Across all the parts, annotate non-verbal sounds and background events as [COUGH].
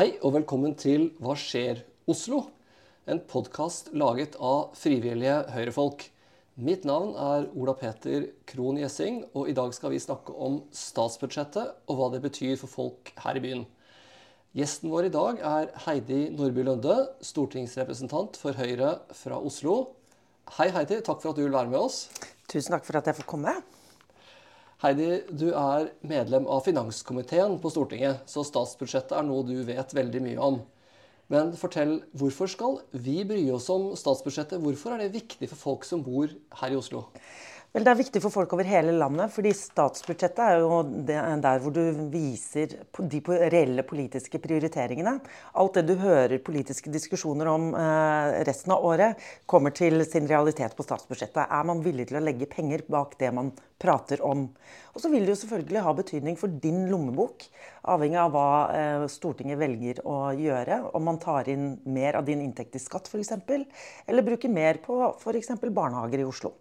Hei og velkommen til Hva skjer Oslo? En podkast laget av frivillige høyrefolk. Mitt navn er Ola Peter Krohn Gjessing, og i dag skal vi snakke om statsbudsjettet og hva det betyr for folk her i byen. Gjesten vår i dag er Heidi Nordby Lunde, stortingsrepresentant for Høyre fra Oslo. Hei, Heidi. Takk for at du vil være med oss. Tusen takk for at jeg får komme. Heidi, du er medlem av finanskomiteen på Stortinget, så statsbudsjettet er noe du vet veldig mye om. Men fortell, hvorfor skal vi bry oss om statsbudsjettet? Hvorfor er det viktig for folk som bor her i Oslo? Vel, Det er viktig for folk over hele landet, fordi statsbudsjettet er jo der hvor du viser de reelle politiske prioriteringene. Alt det du hører politiske diskusjoner om eh, resten av året, kommer til sin realitet på statsbudsjettet. Er man villig til å legge penger bak det man prater om? Og så vil det jo selvfølgelig ha betydning for din lommebok, avhengig av hva eh, Stortinget velger å gjøre. Om man tar inn mer av din inntekt i skatt f.eks., eller bruker mer på f.eks. barnehager i Oslo.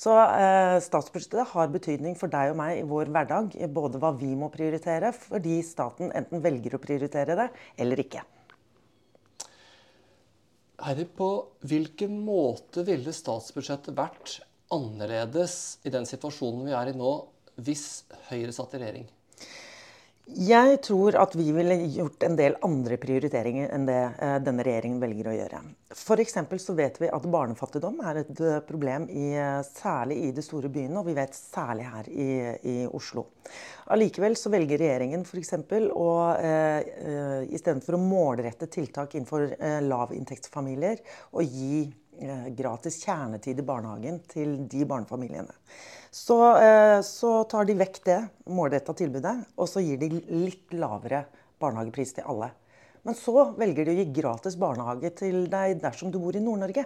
Så eh, statsbudsjettet har betydning for deg og meg i vår hverdag. Både hva vi må prioritere, fordi staten enten velger å prioritere det eller ikke. Herre, på hvilken måte ville statsbudsjettet vært annerledes i den situasjonen vi er i nå, hvis Høyre satt i regjering? Jeg tror at vi ville gjort en del andre prioriteringer enn det eh, denne regjeringen velger å gjøre. F.eks. så vet vi at barnefattigdom er et eh, problem i, eh, særlig i de store byene, og vi vet særlig her i, i Oslo. Allikevel så velger regjeringen f.eks. å eh, istedenfor å målrette tiltak innenfor eh, lavinntektsfamilier, å gi gratis kjernetid i barnehagen til de barnefamiliene. Så, eh, så tar de vekk det målretta tilbudet, og så gir de litt lavere barnehagepris til alle. Men så velger de å gi gratis barnehage til deg dersom du bor i Nord-Norge.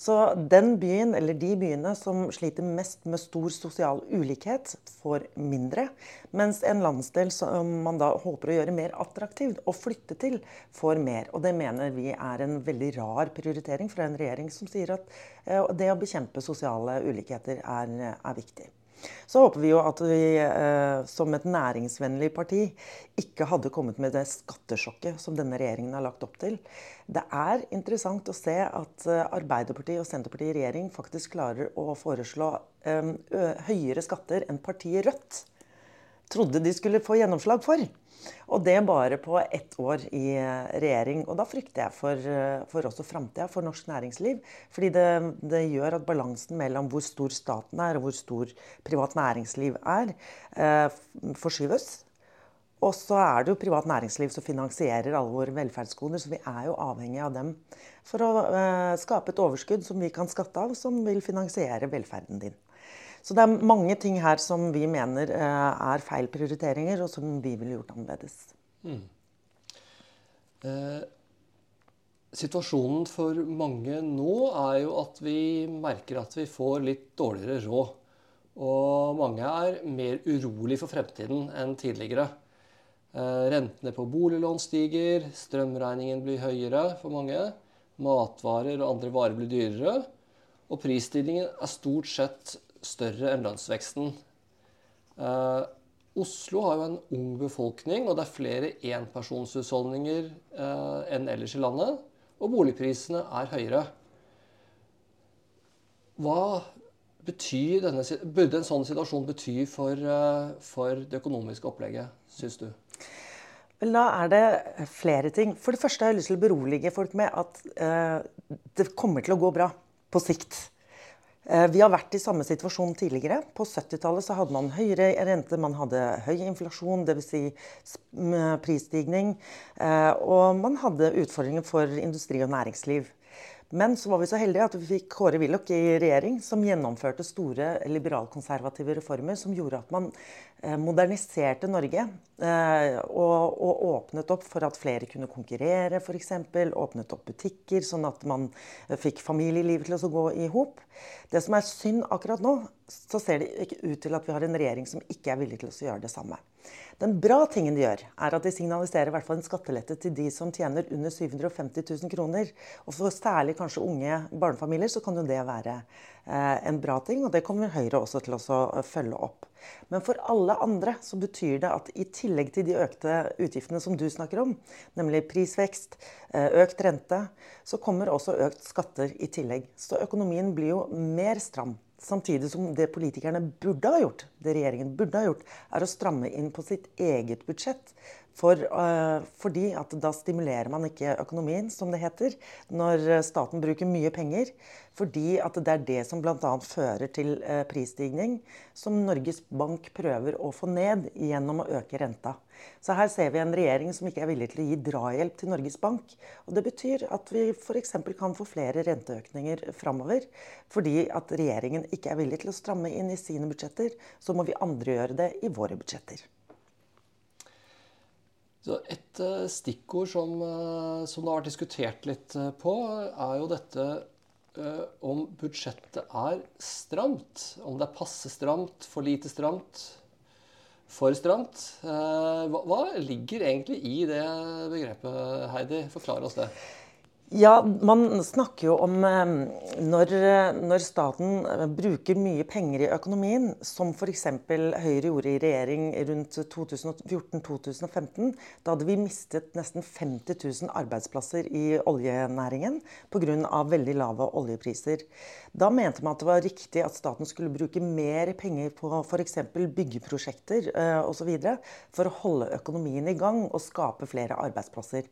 Så den byen, eller de byene som sliter mest med stor sosial ulikhet, får mindre. Mens en landsdel som man da håper å gjøre mer attraktiv å flytte til, får mer. Og det mener vi er en veldig rar prioritering fra en regjering som sier at eh, det å bekjempe sosiale ulikheter er, er viktig. Så håper vi jo at vi eh, som et næringsvennlig parti ikke hadde kommet med det skattesjokket som denne regjeringen har lagt opp til. Det er interessant å se at eh, Arbeiderpartiet og Senterpartiet i regjering faktisk klarer å foreslå eh, høyere skatter enn partiet Rødt trodde de skulle få gjennomslag for. Og det bare på ett år i eh, regjering. Og da frykter jeg for, eh, for også framtida for norsk næringsliv. Fordi det, det, gjør at balansen mellom hvor stor staten er og hvor stor privat næringsliv er, eh, forskyves. Og så er det jo privat næringsliv som finansierer alle våre velferdsgoder, så vi er jo avhengig av dem for å eh, skape et overskudd som vi kan skatte av, som vil finansiere velferden din. Så det er mange ting her som vi mener eh, er feil prioriteringer, og som vi ville gjort annerledes. Mm. Eh, situasjonen for mange nå er jo at vi merker at vi får litt dårligere råd. Og mange er mer urolig for fremtiden enn tidligere. Eh, rentene på boliglån stiger, strømregningen blir høyere for mange. Matvarer og andre varer blir dyrere. Og prisstigningen er stort sett større enn lønnsveksten. Eh, Oslo har jo en ung befolkning, og det er flere enpersonshusholdninger eh, enn ellers i landet. Og boligprisene er høyere. Hva denne, burde en sånn situasjon bety for, eh, for det økonomiske opplegget, syns du? Vel, da er det flere ting. For det første har jeg lyst til å berolige folk med at eh, det kommer til å gå bra på sikt. Eh, vi har vært i samme situasjon tidligere. På 70-tallet hadde man høyere rente, man hadde høy inflasjon, dvs. Si prisstigning. Eh, og man hadde utfordringer for industri og næringsliv. Men så var vi så heldige at vi fikk Kåre Willoch i regjering, som gjennomførte store liberalkonservative reformer som gjorde at man eh, moderniserte Norge. Eh, og, og, åpnet opp for at flere kunne konkurrere, f.eks. Åpnet opp butikker, sånn at man eh, fikk familielivet til å gå i hop. Det som er synd akkurat nå, så ser det ikke ut til at vi har en regjering som ikke er villig til å gjøre det samme. Den bra tingen de gjør, er at de signaliserer i hvert fall en skattelette til de som tjener under 750 000 kroner. Og for særlig kanskje unge barnefamilier så kan jo det være eh, en bra ting. Og det kommer Høyre også til å følge opp. Men for alle andre så betyr det at i tillegg til de økte utgiftene som du snakker om, nemlig prisvekst, eh, økt rente, så kommer også økt skatter i tillegg. Så økonomien blir jo mer stram. Samtidig som det politikerne burde ha gjort, det regjeringen burde ha gjort, er å stramme inn på sitt eget budsjett. For, uh, fordi at da stimulerer man ikke økonomien, som det heter, når staten bruker mye penger. Fordi at det er det som bl.a. fører til uh, prisstigning, som Norges Bank prøver å få ned gjennom å øke renta. Så her ser vi en regjering som ikke er villig til å gi drahjelp til Norges Bank. Og det betyr at vi f.eks. kan få flere renteøkninger framover. Fordi at regjeringen ikke er villig til å stramme inn i sine budsjetter, så må vi andre gjøre det i våre budsjetter. Så et uh, stikkord som, uh, som, det har vært diskutert litt uh, på, er jo dette om budsjettet er stramt. Om det er passe stramt, for lite stramt for stramt. Eh, hva, hva ligger egentlig i det begrepet, Heidi? Forklar oss det. Ja, man snakker jo om eh, når, når, staten eh, bruker mye penger i økonomien, som f.eks. Høyre gjorde i regjering rundt 2014-2015. Da hadde vi mistet nesten 50 000 arbeidsplasser i oljenæringen pga. veldig lave oljepriser. Da mente man at det var riktig at staten skulle bruke mer penger på f.eks. byggeprosjekter osv. for å holde økonomien i gang og skape flere arbeidsplasser.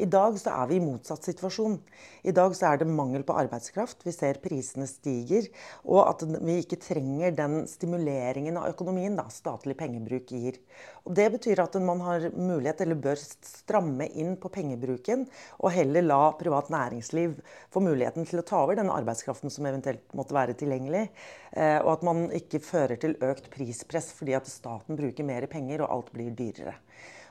I dag så er vi i motsatt situasjon. I dag så er det mangel på arbeidskraft. Vi ser prisene stiger. Og at vi ikke trenger den stimuleringen av økonomien da, statlig pengebruk gir. Og det betyr at man har mulighet, eller bør stramme inn på pengebruken, og heller la privat næringsliv få muligheten til å ta over den arbeidskraften som eventuelt måtte være tilgjengelig. Eh, og at man ikke fører til økt prispress fordi at staten bruker mer penger og alt blir dyrere.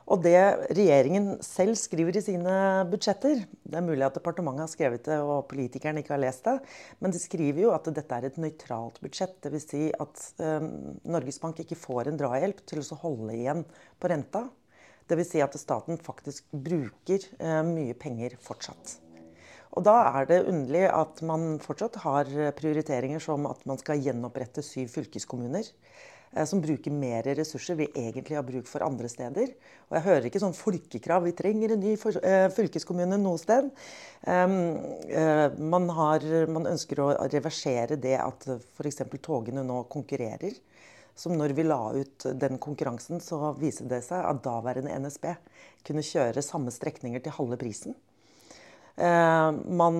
Og det regjeringen selv skriver i sine budsjetter Det er mulig at departementet har skrevet det og politikerne ikke har lest det, men de skriver jo at dette er et nøytralt budsjett. Dvs. Si at eh, Norges Bank ikke får en drahjelp til å holde igjen på renta. Dvs. Si at staten faktisk bruker eh, mye penger fortsatt. Og da er det underlig at man fortsatt har prioriteringer som at man skal gjenopprette syv fylkeskommuner. Eh, som bruker mer ressurser vi egentlig har bruk for andre steder. Og jeg hører ikke sånn folkekrav vi trenger en ny eh, fylkeskommune noe sted. Eh, man, har, man ønsker å reversere det at f.eks. togene nå konkurrerer. Som når vi la ut den konkurransen, så viste det seg at daværende NSB kunne kjøre samme strekninger til halve prisen. Man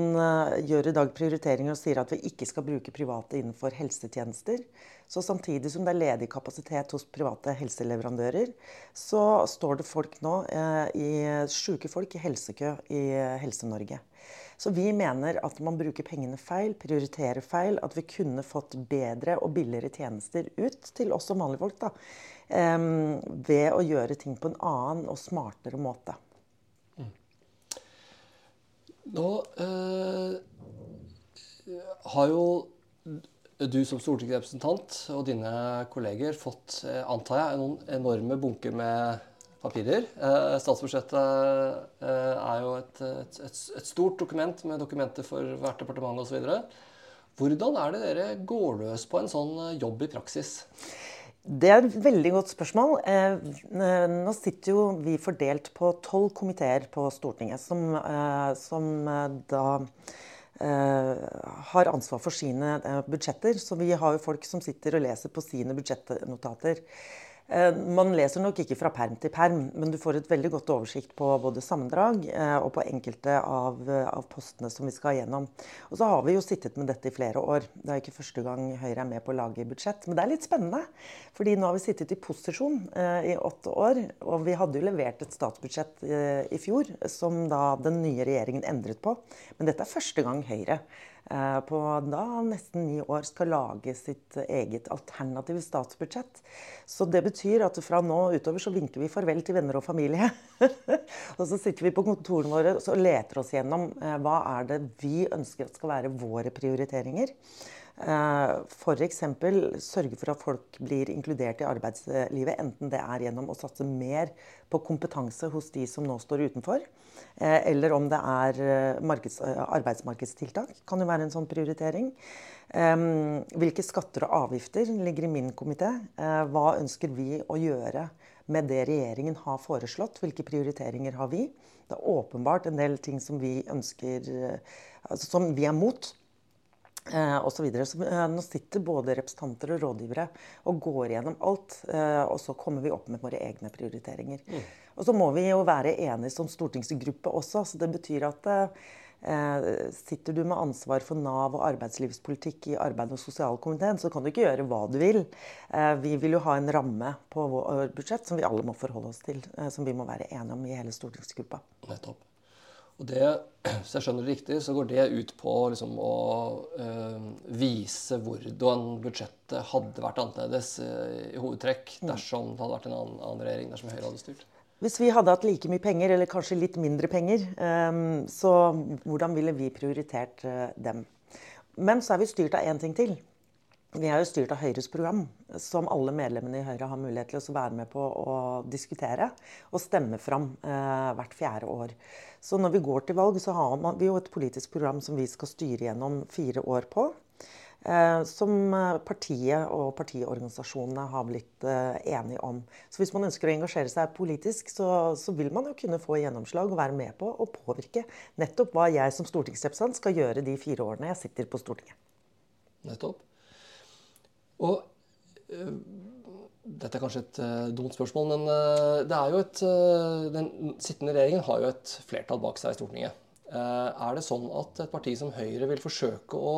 gjør i dag prioriteringer og sier at vi ikke skal bruke private innenfor helsetjenester. Så samtidig som det er ledig kapasitet hos private helseleverandører, så står det folk nå eh, i sjuke folk i helsekø i Helse-Norge. Så vi mener at man bruker pengene feil, prioriterer feil. At vi kunne fått bedre og billigere tjenester ut til oss som vanlige folk. Da, eh, ved å gjøre ting på en annen og smartere måte. Nå eh, har jo du som stortingsrepresentant og dine kolleger fått, eh, antar jeg, noen enorme bunker med papirer. Eh, statsbudsjettet eh, er jo et, et, et, stort dokument med dokumenter for hvert departement osv. Hvordan er det dere går løs på en sånn jobb i praksis? Det er et veldig godt spørsmål. Nå sitter jo vi fordelt på tolv komiteer på Stortinget, som, som da Eh, har ansvar for sine eh, budsjetter. Så vi har jo folk som sitter og leser på sine budsjettnotater. Eh, man leser nok ikke fra perm til perm, men du får et veldig godt oversikt på både sammendrag og på enkelte av, av, postene som vi skal gjennom. Og så har vi jo sittet med dette i flere år. Det er ikke første gang Høyre er med på å lage budsjett. Men det er litt spennende. fordi nå har vi sittet i posisjon eh, i åtte år. Og vi hadde jo levert et statsbudsjett eh, i fjor som da den nye regjeringen endret på. Men dette er første gang Høyre Eh, på da nesten ni år skal lage sitt eget alternative statsbudsjett. Så det betyr at fra nå utover så vinker vi farvel til venner og familie. [LAUGHS] og så sitter vi på kontorene våre og leter oss gjennom eh, hva er det vi ønsker at skal være våre prioriteringer. F.eks. sørge for at folk blir inkludert i arbeidslivet, enten det er gjennom å satse mer på kompetanse hos de som nå står utenfor, eller om det er arbeidsmarkedstiltak. kan jo være en sånn prioritering. Hvilke skatter og avgifter ligger i min komité? Hva ønsker vi å gjøre med det regjeringen har foreslått? Hvilke prioriteringer har vi? Det er åpenbart en del ting som vi ønsker altså som vi er mot eh, osv. Så, videre. så eh, nå sitter både representanter og rådgivere og går gjennom alt. Eh, og så kommer vi opp med våre egne prioriteringer. Mm. Og så må vi jo være enige som stortingsgruppe også. så Det betyr at eh, sitter du med ansvar for Nav og arbeidslivspolitikk i arbeid- og sosialkomiteen, så kan du ikke gjøre hva du vil. Eh, vi vil jo ha en ramme på vår budsjett som vi alle må forholde oss til. Eh, som vi må være enige om i hele stortingsgruppa. Nettopp. Og det, Hvis jeg skjønner det riktig, så går det ut på liksom å øh, vise hvordan budsjettet hadde vært annerledes øh, i hovedtrekk mm. dersom det hadde vært en annen, annen, regjering, dersom Høyre hadde styrt? Hvis vi hadde hatt like mye penger, eller kanskje litt mindre penger, øh, så hvordan ville vi prioritert dem? Men så er vi styrt av én ting til. Vi er jo styrt av Høyres program, som alle medlemmene i Høyre har mulighet til å være med på å diskutere og stemme fram eh, hvert fjerde år. Så når vi går til valg, så har vi jo et politisk program som vi skal styre gjennom fire år på. Eh, som partiet og partiorganisasjonene har blitt eh, enige om. Så hvis man ønsker å engasjere seg politisk, så, så, vil man jo kunne få gjennomslag og være med på å påvirke nettopp hva jeg som stortingsrepresentant skal gjøre de fire årene jeg sitter på Stortinget. Nettopp. Og øh, dette er kanskje et uh, dumt spørsmål, men uh, det er jo et Den sittende regjeringen har jo et flertall bak seg i Stortinget. er det sånn at et parti som Høyre vil forsøke å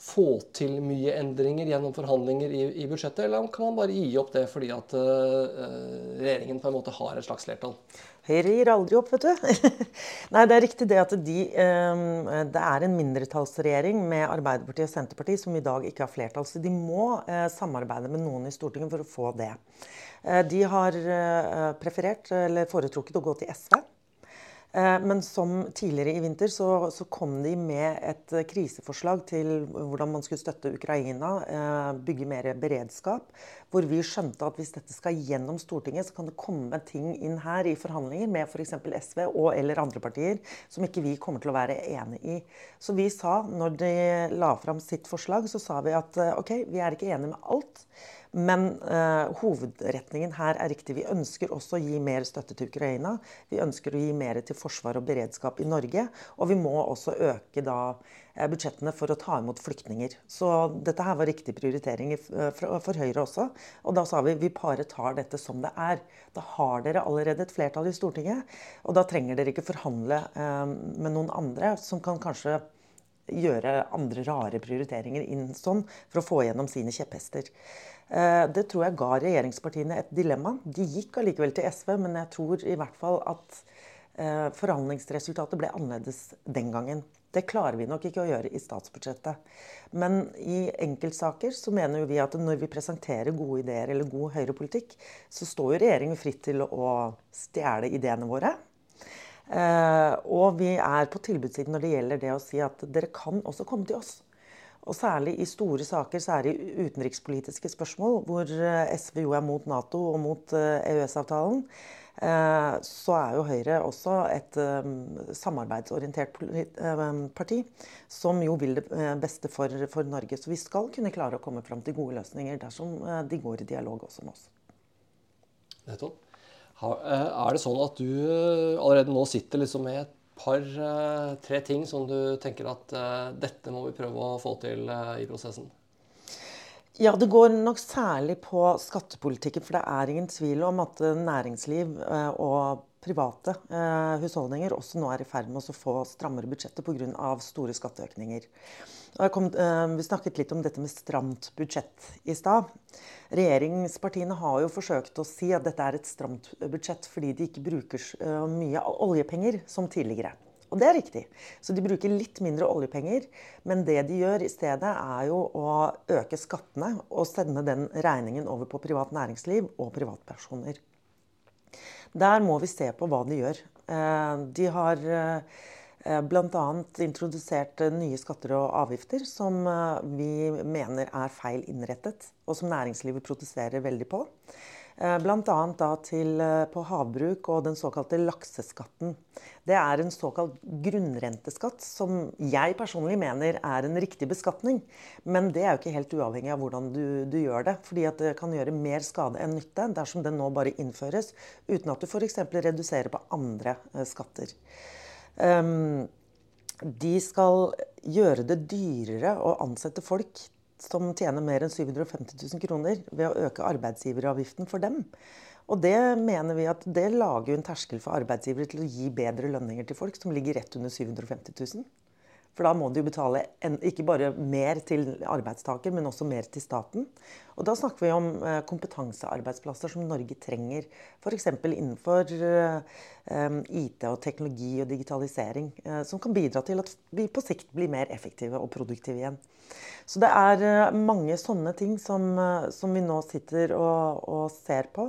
få til mye endringer gjennom forhandlinger i, i budsjettet, eller kan man bare gi opp det fordi at regjeringen på en måte har et slags flertall? Høyre gir aldri opp, vet du. [LAUGHS] Nei, det er riktig det at de ehm, Det er en mindretallsregjering med Arbeiderpartiet og Senterpartiet som i dag ikke har flertall. Så de må eh, samarbeide med noen i Stortinget for å få det. Eh, de har eh, preferert, eller foretrukket, å gå til SV. Eh, men som tidligere i vinter så, så, kom de med et kriseforslag til hvordan man skulle støtte Ukraina, eh, bygge mer beredskap. Hvor vi skjønte at hvis dette skal gjennom Stortinget, så kan det komme ting inn her i forhandlinger med f.eks. For SV og eller andre partier som ikke vi kommer til å være enig i. Så vi sa, når de la fram sitt forslag, så sa vi at eh, OK, vi er ikke enige med alt. Men eh, hovedretningen her er riktig. Vi ønsker også å gi mer støtte til Ukraina. Vi ønsker å gi mer til forsvar og beredskap i Norge. Og vi må også øke da uh, budsjettene for å ta imot flyktninger. Så dette her var riktig prioritering uh, for, Høyre også. Og da sa vi vi bare tar dette som det er. Da har dere allerede et flertall i Stortinget. Og da trenger dere ikke forhandle med noen andre som kan kanskje gjøre andre rare prioriteringer inn sånn for å få igjennom sine kjepphester. Eh, det tror jeg ga regjeringspartiene et dilemma. De gikk allikevel til SV, men jeg tror i hvert fall at eh, forhandlingsresultatet ble annerledes den gangen. Det klarer vi nok ikke å gjøre i statsbudsjettet. Men i enkeltsaker så mener vi at når vi presenterer gode ideer eller god høyrepolitikk, så står jo regjeringen fritt til å stjele ideene våre. Eh, og vi er på tilbudssiden når det gjelder det å si at dere kan også komme til oss. Og særlig i store saker, særlig utenrikspolitiske spørsmål, hvor eh, SV jo er mot Nato og mot EØS-avtalen, eh, så er jo Høyre også et samarbeidsorientert parti som jo vil det beste for, for Norge. Så vi skal kunne klare å komme fram til gode løsninger dersom de går i dialog også med oss. Nettopp. Er det sånn at du allerede nå sitter liksom med et par-tre eh, ting som du tenker at eh, dette må vi prøve å få til eh, i prosessen? Ja, det går nok særlig på skattepolitikken. For det er ingen tvil om at næringsliv og private husholdninger også nå er i ferd med å få strammere budsjetter pga. store skatteøkninger. Kom, vi snakket litt om dette med stramt budsjett i stad. Regjeringspartiene har jo forsøkt å si at dette er et stramt budsjett fordi de ikke bruker så mye oljepenger som tidligere. Og det er riktig. Så de bruker litt mindre oljepenger. Men det de gjør i stedet, er jo å øke skattene og sende den regningen over på privat næringsliv og privatpersoner. Der må vi se på hva de gjør. Eh, de har Bl.a. introdusert nye skatter og avgifter som vi mener er feil innrettet, og som næringslivet protesterer veldig på. Eh, Bl.a. eh, på havbruk og den såkalte lakseskatten. Det er en såkalt grunnrenteskatt som jeg personlig mener er en riktig beskatning. Men det er jo ikke helt uavhengig av hvordan du, du gjør det. fordi det kan gjøre mer skade enn nytte dersom den nå bare innføres uten at du f.eks. reduserer på andre eh, skatter. Um, de skal gjøre det dyrere å ansette folk som tjener mer enn 750 000 kroner, ved å øke arbeidsgiveravgiften for dem. Og det mener vi at det lager en terskel for arbeidsgivere til å gi bedre lønninger til folk som ligger rett under 750 000. For da må de jo betale en, ikke bare mer til arbeidstaker, men også mer til staten. Og da snakker vi om eh, kompetansearbeidsplasser som Norge trenger. F.eks. innenfor eh, IT og teknologi og digitalisering. Eh, som kan bidra til at vi på sikt blir mer effektive og produktive igjen. Så det er eh, mange sånne ting som, eh, som vi nå sitter og, og ser på.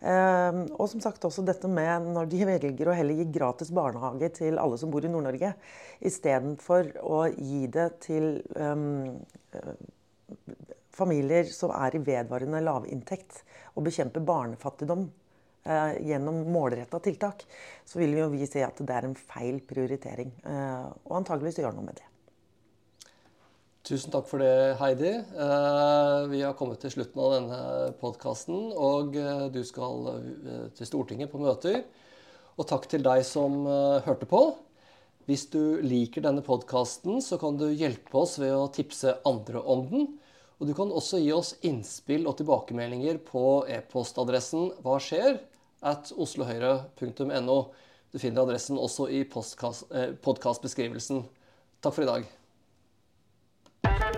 Eh, og som sagt også dette med når de [LAUGHS] velger å heller gi gratis barnehage til alle som bor i Nord-Norge, istedenfor å gi det til eh, familier som er i vedvarende lavinntekt, og bekjempe barnefattigdom eh, gjennom målretta tiltak, så vil jo vi si at det er en feil prioritering. Eh, og antageligvis gjøre noe med det. Tusen takk for det, Heidi. Eh, vi har kommet til slutten av denne podkasten, og eh, du skal eh, til Stortinget på møter. Og takk til deg som hørte på. Hvis du liker denne podkasten, så kan du hjelpe oss ved å tipse andre om den. Og du kan også gi oss innspill og tilbakemeldinger på e-postadressen hva skjer at oslohøyre.no. Du finner adressen også i podkastbeskrivelsen. Takk for i dag. Thank you.